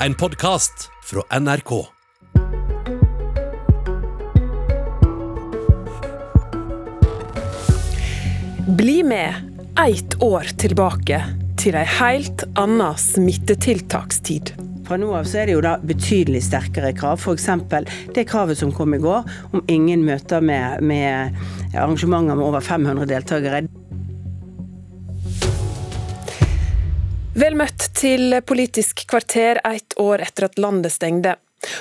En podkast fra NRK. Bli med ett år tilbake til ei helt anna smittetiltakstid. Fra nå av så er det jo da betydelig sterkere krav. F.eks. det kravet som kom i går om ingen møter med, med arrangementer med over 500 deltakere. Vel møtt til Politisk kvarter ett år etter at landet stengte.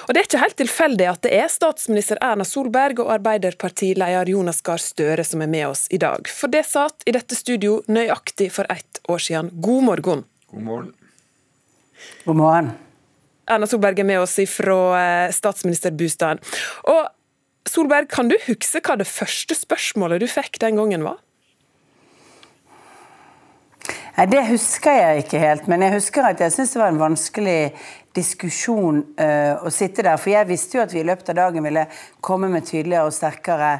Og Det er ikke helt tilfeldig at det er statsminister Erna Solberg og Arbeiderpartileder Jonas Gahr Støre som er med oss i dag. For det satt i dette studio nøyaktig for ett år siden. God morgen. God morgen. God morgen. Erna Solberg er med oss fra statsministerbostaden. Og Solberg, kan du huske hva det første spørsmålet du fikk den gangen var? Nei, Det husker jeg ikke helt, men jeg husker at jeg syntes det var en vanskelig diskusjon uh, å sitte der. For jeg visste jo at vi i løpet av dagen ville komme med tydeligere og sterkere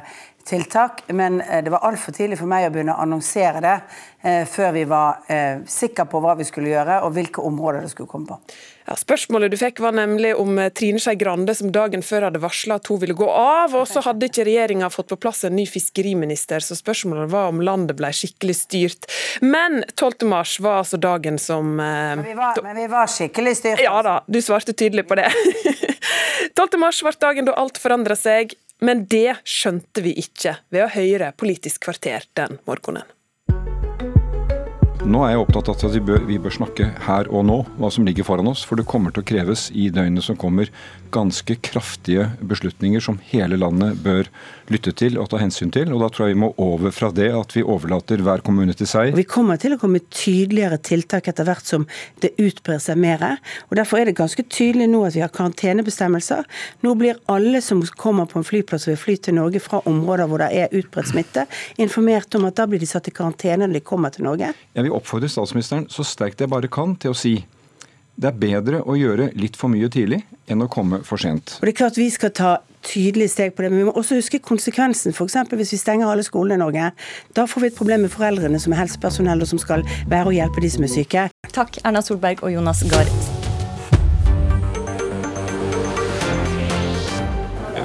tiltak, men uh, det var altfor tidlig for meg å begynne å annonsere det eh, før vi var sikre på hva vi skulle gjøre og hvilke områder det skulle komme på. Ja, spørsmålet du fikk var nemlig om Trine Skei Grande, som dagen før hadde varsla at hun ville gå av. Og så hadde ikke regjeringa fått på plass en ny fiskeriminister, så spørsmålet var om landet ble skikkelig styrt. Men 12. mars var altså dagen som men vi, var, men vi var skikkelig styrt. Ja da, du svarte tydelig på det. 12. mars ble dagen da alt forandra seg, men det skjønte vi ikke ved å høre Politisk kvarter den morgenen. Nå er jeg opptatt av at vi bør, vi bør, snakke her og nå, hva som ligger foran oss. For det kommer til å kreves i døgnet som kommer ganske kraftige beslutninger som hele landet bør lytte til og ta hensyn til. Og da tror jeg vi må over fra det at vi overlater hver kommune til seg. Vi kommer til å komme tydeligere tiltak etter hvert som det utbrer seg mer. Og derfor er det ganske tydelig nå at vi har karantenebestemmelser. Nå blir alle som kommer på en flyplass og vil fly til Norge fra områder hvor det er utbredt smitte, informert om at da blir de satt i karantene når de kommer til Norge. Jeg vil oppfordre statsministeren så sterkt jeg bare kan til å si det er bedre å gjøre litt for mye tidlig enn å komme for sent. Og det er klart Vi skal ta tydelige steg på det, men vi må også huske konsekvensen. F.eks. hvis vi stenger alle skolene i Norge. Da får vi et problem med foreldrene som er helsepersonell og som skal være og hjelpe de som er syke. Takk, Erna Solberg og Jonas Gahr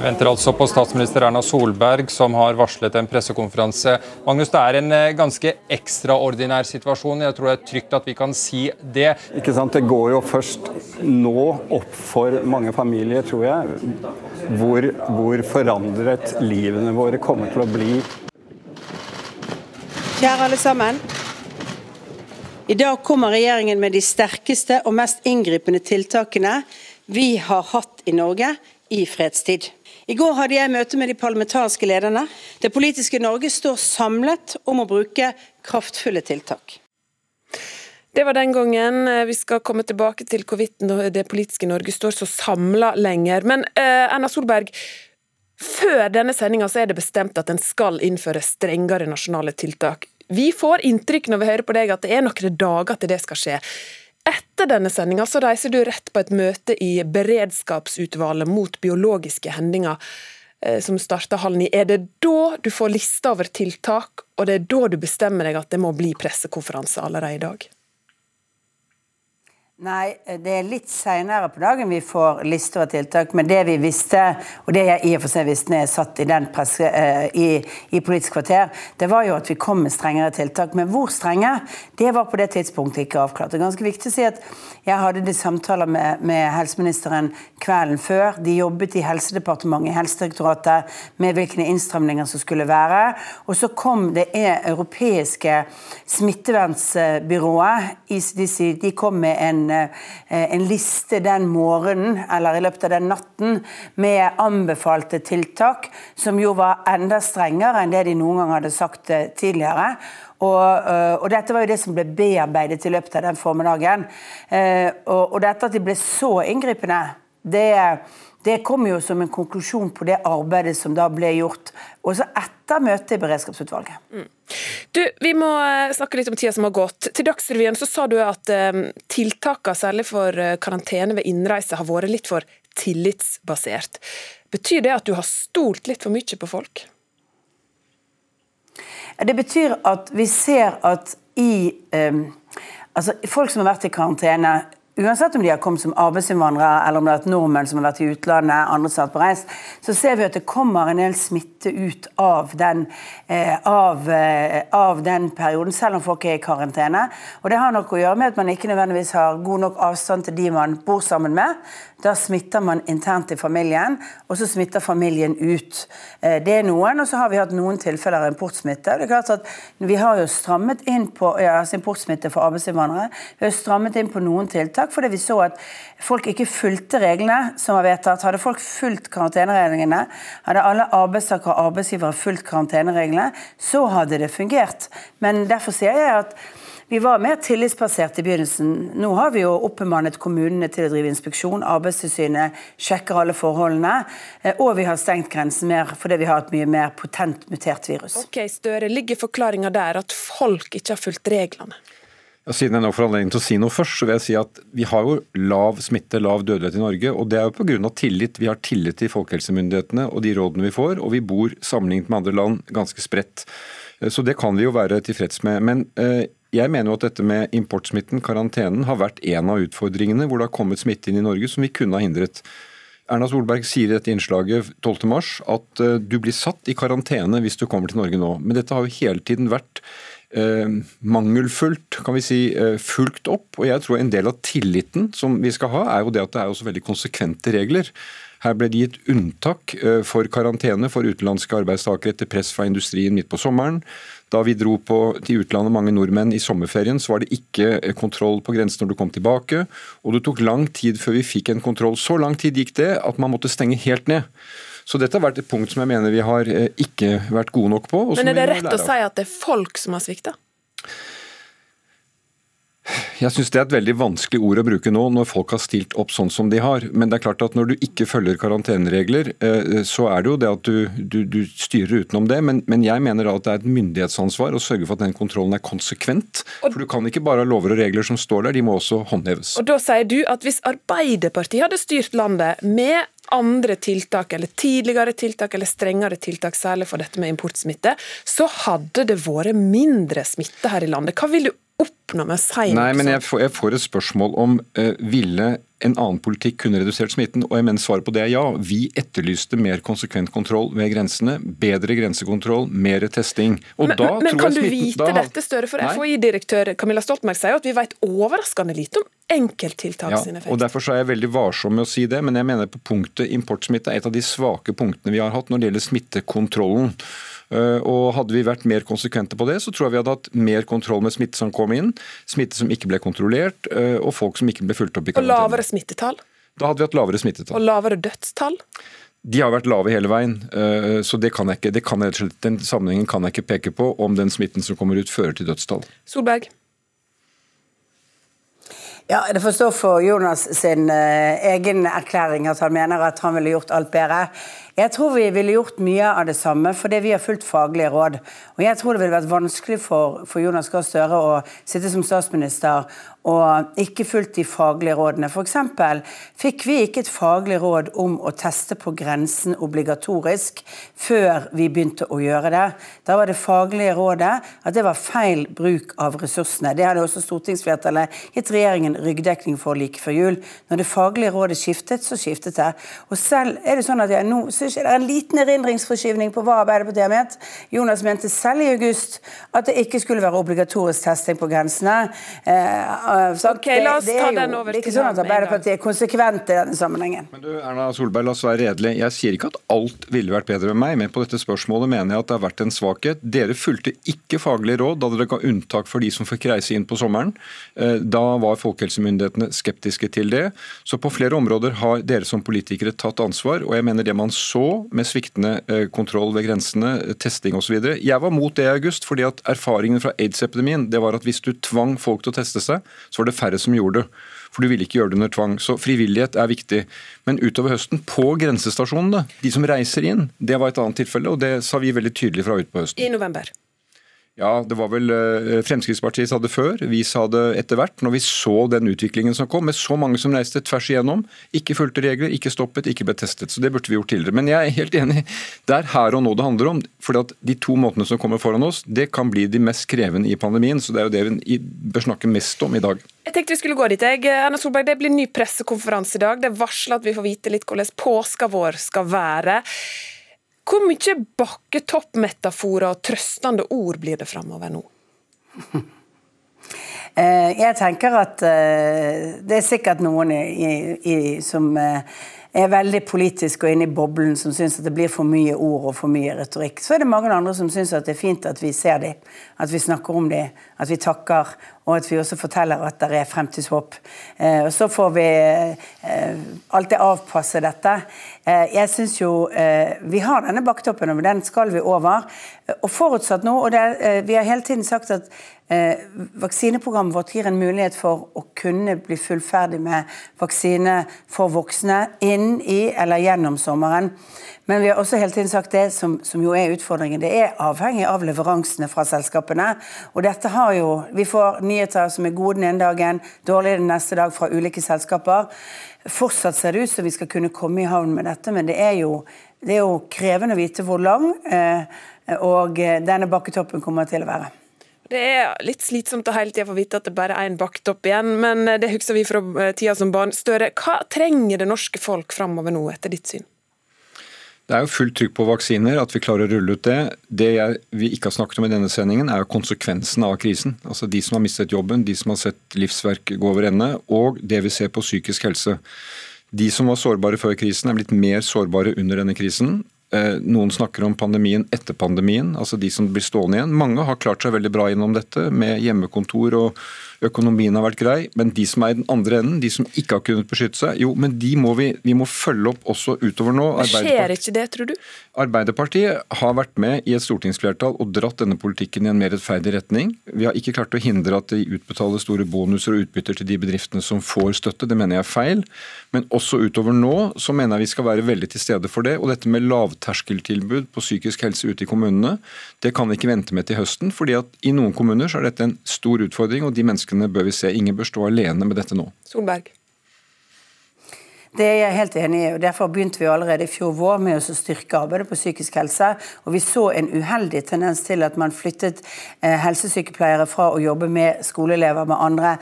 venter altså på statsminister Erna Solberg, som har varslet en pressekonferanse. Magnus, Det er en ganske ekstraordinær situasjon. Jeg tror det er trygt at vi kan si det. Ikke sant? Det går jo først nå opp for mange familier, tror jeg, hvor, hvor forandret livene våre kommer til å bli. Kjære alle sammen. I dag kommer regjeringen med de sterkeste og mest inngripende tiltakene vi har hatt i Norge i fredstid. I går hadde jeg møte med de parlamentariske lederne. Det politiske Norge står samlet om å bruke kraftfulle tiltak. Det var den gangen. Vi skal komme tilbake til hvorvidt det politiske Norge står så samla lenger. Men eh, Erna Solberg, før denne sendinga er det bestemt at en skal innføre strengere nasjonale tiltak. Vi får inntrykk når vi hører på deg at det er noen dager til det skal skje. Etter denne sendinga reiser du rett på et møte i beredskapsutvalget mot biologiske hendinger, som starter halv ni. Er det da du får lista over tiltak, og det er da du bestemmer deg at det må bli pressekonferanse allerede i dag? Nei, det er litt seinere på dagen vi får lister av tiltak. Men det vi visste, og det jeg i og for seg visste når jeg satt i, presse, uh, i, i Politisk kvarter, det var jo at vi kom med strengere tiltak. Men hvor strenge, det var på det tidspunktet ikke avklart. Det er ganske viktig å si at jeg hadde de samtaler med, med helseministeren kvelden før. De jobbet i Helsedepartementet, i Helsedirektoratet, med hvilke innstramninger som skulle være. Og så kom det europeiske smittevernsbyrået, de kom med en en liste den morgenen eller i løpet av den natten med anbefalte tiltak, som jo var enda strengere enn det de noen gang hadde sagt tidligere. Og, og, dette var jo det som ble bearbeidet i løpet av den formiddagen. Og, og dette at de ble så inngripende, det det kom jo som en konklusjon på det arbeidet som da ble gjort, også etter møtet i beredskapsutvalget. Mm. Du, Vi må snakke litt om tida som har gått. Til Dagsrevyen så sa du at um, tiltakene, særlig for karantene ved innreise, har vært litt for tillitsbasert. Betyr det at du har stolt litt for mye på folk? Det betyr at vi ser at i um, Altså, folk som har vært i karantene Uansett om de har kommet som arbeidsinnvandrere eller om det er et nordmenn som har vært i utlandet, andre som har vært på reis, så ser vi at det kommer en del smitte ut av den, eh, av, eh, av den, perioden, selv om folk er i karantene. Og Det har nok å gjøre med at man ikke nødvendigvis har god nok avstand til de man bor sammen med. Da smitter man internt i familien, og så smitter familien ut. Eh, det er noen, og så har vi hatt noen tilfeller av importsmitte. Det er klart at Vi har jo strammet inn på ja, altså importsmitte for arbeidsinnvandrere. Vi har strammet inn på noen tiltak fordi vi så at folk ikke fulgte reglene som var vedtatt. Hadde folk fulgt karantenereglene, hadde alle arbeidstakere og arbeidsgivere fulgt karantenereglene, så hadde det fungert. Men derfor sier jeg at vi var mer tillitsbasert i begynnelsen. Nå har vi jo oppbemannet kommunene til å drive inspeksjon. Arbeidstilsynet sjekker alle forholdene. Eh, og vi har stengt grensen mer fordi vi har et mye mer potent mutert virus. Ok, Støre, Ligger forklaringa der at folk ikke har fulgt reglene? Ja, siden jeg nå får anledning til å si noe først, så vil jeg si at vi har jo lav smitte, lav dødelighet i Norge. og Det er jo pga. tillit. Vi har tillit til folkehelsemyndighetene og de rådene vi får. Og vi bor sammenlignet med andre land ganske spredt. Eh, så det kan vi jo være tilfreds med. Men eh, jeg mener jo at dette med importsmitten, karantenen, har vært en av utfordringene hvor det har kommet smitte inn i Norge som vi kunne ha hindret. Erna Solberg sier i dette innslaget 12.3 at uh, du blir satt i karantene hvis du kommer til Norge nå. Men dette har jo hele tiden vært mangelfullt, kan vi si, uh, fulgt opp. Og jeg tror en del av tilliten som vi skal ha, er jo det at det er også veldig konsekvente regler. Her ble det gitt unntak for karantene for utenlandske arbeidstakere etter press fra industrien midt på sommeren. Da vi dro på, til utlandet, mange nordmenn, i sommerferien, så var det ikke eh, kontroll på grensen når du kom tilbake. Og det tok lang tid før vi fikk en kontroll. Så lang tid gikk det at man måtte stenge helt ned. Så dette har vært et punkt som jeg mener vi har eh, ikke vært gode nok på. Men er det rett å si at det er folk som har svikta? Jeg syns det er et veldig vanskelig ord å bruke nå, når folk har stilt opp sånn som de har. Men det er klart at når du ikke følger karanteneregler, eh, så er det jo det at du, du, du styrer utenom det. Men, men, jeg mener da at det er et myndighetsansvar å sørge for at den kontrollen er konsekvent. For du kan ikke bare ha lover og regler som står der, de må også håndheves. Og da sier du at hvis Arbeiderpartiet hadde styrt landet med andre tiltak, eller tidligere tiltak, eller strengere tiltak, særlig for dette med importsmitte, så hadde det vært mindre smitte her i landet. Hva vil du oppnå med å Nei, men jeg får, jeg får, et spørsmål om uh, ville en annen politikk kunne redusert smitten, og jeg mener svaret på det er ja. Vi etterlyste mer konsekvent kontroll ved grensene, bedre grensekontroll, mer testing. Og men, da men kan du smitten, vite da, dette, Støre? For FHI-direktør Camilla Stoltenberg sier jo at vi vet overraskende lite om enkelttiltak ja, sin effekt. og Derfor er jeg veldig varsom med å si det, men jeg mener på punktet importsmitte er et av de svake punktene vi har hatt når det gjelder smittekontrollen. Eh, og Hadde vi vært mer konsekvente på det, så tror jeg vi hadde hatt mer kontroll med smitte som kom inn, smitte som ikke ble kontrollert, eh, og folk som ikke ble fulgt opp i karantene. Og lavere smittetall? Da hadde vi hatt lavere smittetall. Og lavere dødstall? De har vært lave hele veien, eh, så det kan jeg ikke, det kan jeg, den sammenhengen kan jeg ikke peke på om den smitten som kommer ut, fører til dødstall. Solberg? Ja, Det får stå for Jonas sin egen erklæring at han mener at han ville gjort alt bedre. Jeg tror vi ville gjort mye av det samme fordi vi har fulgt faglige råd. Og jeg tror det ville vært vanskelig for, for Jonas Gahr Støre å sitte som statsminister og ikke fulgt de faglige rådene. F.eks. fikk vi ikke et faglig råd om å teste på grensen obligatorisk før vi begynte å gjøre det. Da var det faglige rådet at det var feil bruk av ressursene. Det hadde også stortingsflertallet gitt regjeringen ryggdekning for like før jul. Når det faglige rådet skiftet, så skiftet det. Og selv er det sånn at jeg nå det er en liten erindringsforskyvning på hva Arbeiderpartiet har ment. Jonas mente selv i august at det ikke skulle være obligatorisk testing på grensene. Eh, ok, la oss ta den over til Det ikke sånn at Arbeiderpartiet er konsekvent i denne sammenhengen. Men du, Erna Solberg, la oss være redelige. Jeg sier ikke at alt ville vært bedre med meg, men på dette spørsmålet mener jeg at det har vært en svakhet. Dere fulgte ikke faglige råd da dere ga unntak for de som fikk reise inn på sommeren. Eh, da var folkehelsemyndighetene skeptiske til det. Så på flere områder har dere som politikere tatt ansvar, og jeg mener det man så så med sviktende eh, kontroll ved grensene, testing osv. Jeg var mot det i august, fordi at erfaringen fra aids-epidemien det var at hvis du tvang folk til å teste seg, så var det færre som gjorde det. For du ville ikke gjøre det under tvang. Så frivillighet er viktig. Men utover høsten, på grensestasjonene, de som reiser inn, det var et annet tilfelle, og det sa vi veldig tydelig fra ut på høsten. I november? Ja, det var vel eh, Fremskrittspartiet sa det før, vi sa det etter hvert. Når vi så den utviklingen som kom, med så mange som reiste tvers igjennom. Ikke fulgte regler, ikke stoppet, ikke ble testet. Så det burde vi gjort tidligere. Men jeg er helt enig. Det er her og nå det handler om. For de to måtene som kommer foran oss, det kan bli de mest krevende i pandemien. Så det er jo det vi bør snakke mest om i dag. Jeg tenkte vi skulle gå dit. Jeg. Erna Solberg, Det blir ny pressekonferanse i dag. Det er varsla at vi får vite litt hvordan påska vår skal være. Hvor mye bakketoppmetaforer og trøstende ord blir det framover nå? Eh, jeg tenker at eh, det er sikkert noen i, i, som eh, er veldig politisk og inne i boblen, som syns at det blir for mye ord og for mye retorikk. Så er det mange andre som syns at det er fint at vi ser dem, at vi snakker om dem, at vi takker, og at vi også forteller at det er fremtidshåp. Eh, og Så får vi eh, alltid avpasse dette. Eh, jeg syns jo vi har denne baktoppen, og den skal vi over. Og forutsatt nå, og det, vi har hele tiden sagt at vaksineprogrammet vårt gir en mulighet for å kunne bli fullferdig med vaksine for voksne inn i eller gjennom sommeren. Men vi har også hele tiden sagt det som, som, jo er utfordringen. Det er avhengig av leveransene fra selskapene. Og dette har jo Vi får nyheter som er gode den ene dagen, dårlige den neste dag fra ulike selskaper. Fortsatt ser det ut som vi skal kunne komme i havn med dette, men det er jo, det er jo krevende å vite hvor lang eh, og denne bakketoppen kommer til å være. Det er litt slitsomt å hele tida få vite at det bare er en baktopp igjen, men det husker vi fra eh, tida som barn. Støre, hva trenger det norske folk framover nå, etter ditt syn? Det er jo fullt trykk på vaksiner, at vi klarer å rulle ut det. Det jeg, vi ikke har snakket om i denne sendingen, er jo konsekvensen av krisen. Altså De som har mistet jobben, de som har sett livsverk gå over ende, og det vi ser på psykisk helse. De som var sårbare før krisen, er blitt mer sårbare under denne krisen. Eh, noen snakker om pandemien etter pandemien, altså de som blir stående igjen. Mange har klart seg veldig bra gjennom dette, med hjemmekontor og økonomien har vært grei. Men de som er i den andre enden, de som ikke har kunnet beskytte seg, jo, men de må vi, vi må følge opp også utover nå. Skjer ikke det, tror du? Arbeiderpartiet har vært med i et stortingsflertall og dratt denne politikken i en mer rettferdig retning. Vi har ikke klart å hindre at de utbetaler store bonuser og utbytter til de bedriftene som får støtte, det mener jeg er feil. Men også utover nå så mener jeg vi skal være veldig til stede for det. Og dette med lavterskeltilbud på psykisk helse ute i kommunene, det kan vi ikke vente med til høsten. fordi at i noen kommuner så er dette en stor utfordring, og de menneskene bør vi se. Ingen bør stå alene med dette nå. Solberg. Det er jeg helt enig i. og Derfor begynte vi allerede i fjor vår med å styrke arbeidet på psykisk helse. og Vi så en uheldig tendens til at man flyttet eh, helsesykepleiere fra å jobbe med skoleelever med andre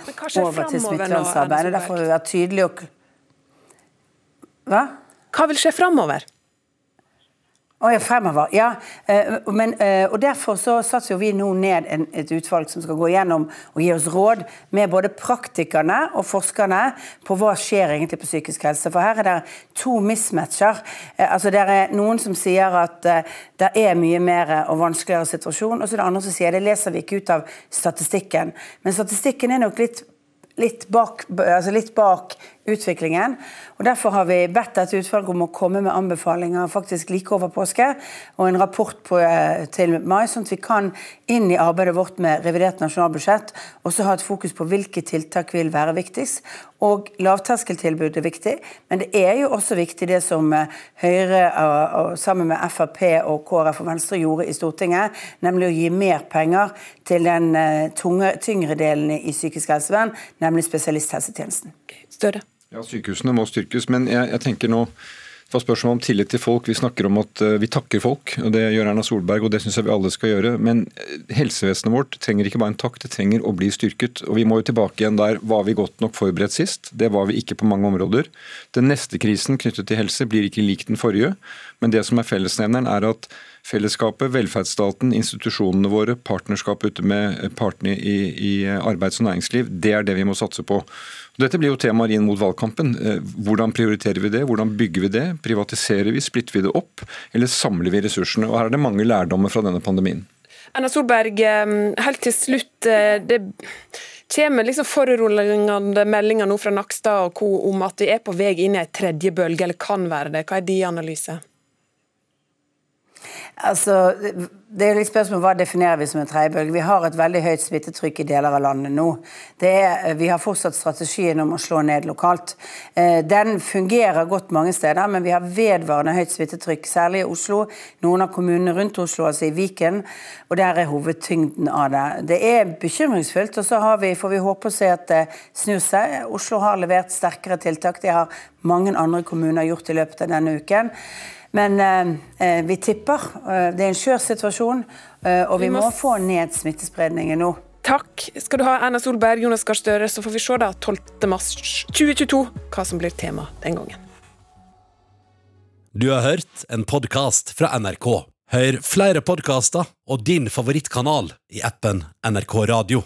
over til smittevernarbeidet. Derfor har vi vært tydelige og Hva? Hva vil skje framover? Oh, ja, fremover. Ja, eh, men, eh, og Derfor så satte vi nå ned et utvalg som skal gå gjennom og gi oss råd med både praktikerne og forskerne på hva skjer egentlig på psykisk helse. For her er det to mismatcher. Eh, altså Det er noen som sier at det er mye mer og vanskeligere situasjon, og så er det andre som sier det leser vi ikke ut av statistikken. Men statistikken er nok litt litt bak, altså litt bak utviklingen. Og Derfor har vi bedt dette utvalget om å komme med anbefalinger faktisk like over påske, og en rapport på, eh, til mai, sånn at vi kan inn i arbeidet vårt med revidert nasjonalbudsjett også ha et fokus på hvilke tiltak vil være viktigst. Og lavterskeltilbud er viktig, men det er jo også viktig det som eh, Høyre sammen med Frp og KrF og Venstre gjorde i Stortinget, nemlig å gi mer penger til den uh, tunge, tyngre delen i psykisk helsevern, nemlig spesialisthelsetjenesten. Større. Ja, Sykehusene må styrkes, men jeg, jeg tenker nå det var spørsmål om tillit til folk. Vi snakker om at uh, vi takker folk, og det gjør Erna Solberg, og det syns jeg vi alle skal gjøre. Men eh, helsevesenet vårt trenger ikke bare en takk, det trenger å bli styrket. Og vi må jo tilbake igjen der. Var vi godt nok forberedt sist? Det var vi ikke på mange områder. Den neste krisen knyttet til helse blir ikke lik den forrige, men det som er fellesnevneren, er at fellesskapet, velferdsstaten, institusjonene våre, partnerskap ute med partene i, i arbeids- og næringsliv, det er det vi må satse på. Dette blir jo temaer inn mot valgkampen. Eh, hvordan prioriterer vi det? Hvordan bygger vi det? Privatiserer vi, splitter vi det opp, eller samler vi ressursene? Og Her er det mange lærdommer fra denne pandemien. Erna Solberg, eh, helt til slutt. Eh, det kommer liksom foruroligende meldinger nå fra Nakstad og co. om at vi er på vei inn i en tredje bølge, eller kan være det. Hva er din analyse? Altså, Det er litt spørsmål Hva definerer vi som en tredje bølge? Vi har et veldig høyt smittetrykk i deler av landet nå. Er, vi har fortsatt strategien om å slå ned lokalt. Eh, den fungerer godt mange steder, men vi har vedvarende høyt smittetrykk, særlig i Oslo. Noen av kommunene rundt Oslo, altså i Viken. Og der er hovedtyngden av det. Det er bekymringsfullt, og så vi, får vi håpe å se at det snur seg. Oslo har levert sterkere tiltak. Det har mange andre kommuner gjort i løpet av denne uken. Men eh, eh, vi tipper. Eh, det er en skjør situasjon, eh, og vi, vi må... må få ned smittespredningen nå. Takk skal du ha, Erna Solberg, Jonas Gahr Støre. Så får vi se da 12. mars 2022 hva som blir tema den gangen. Du har hørt en podkast fra NRK. Hør flere podkaster og din favorittkanal i appen NRK Radio.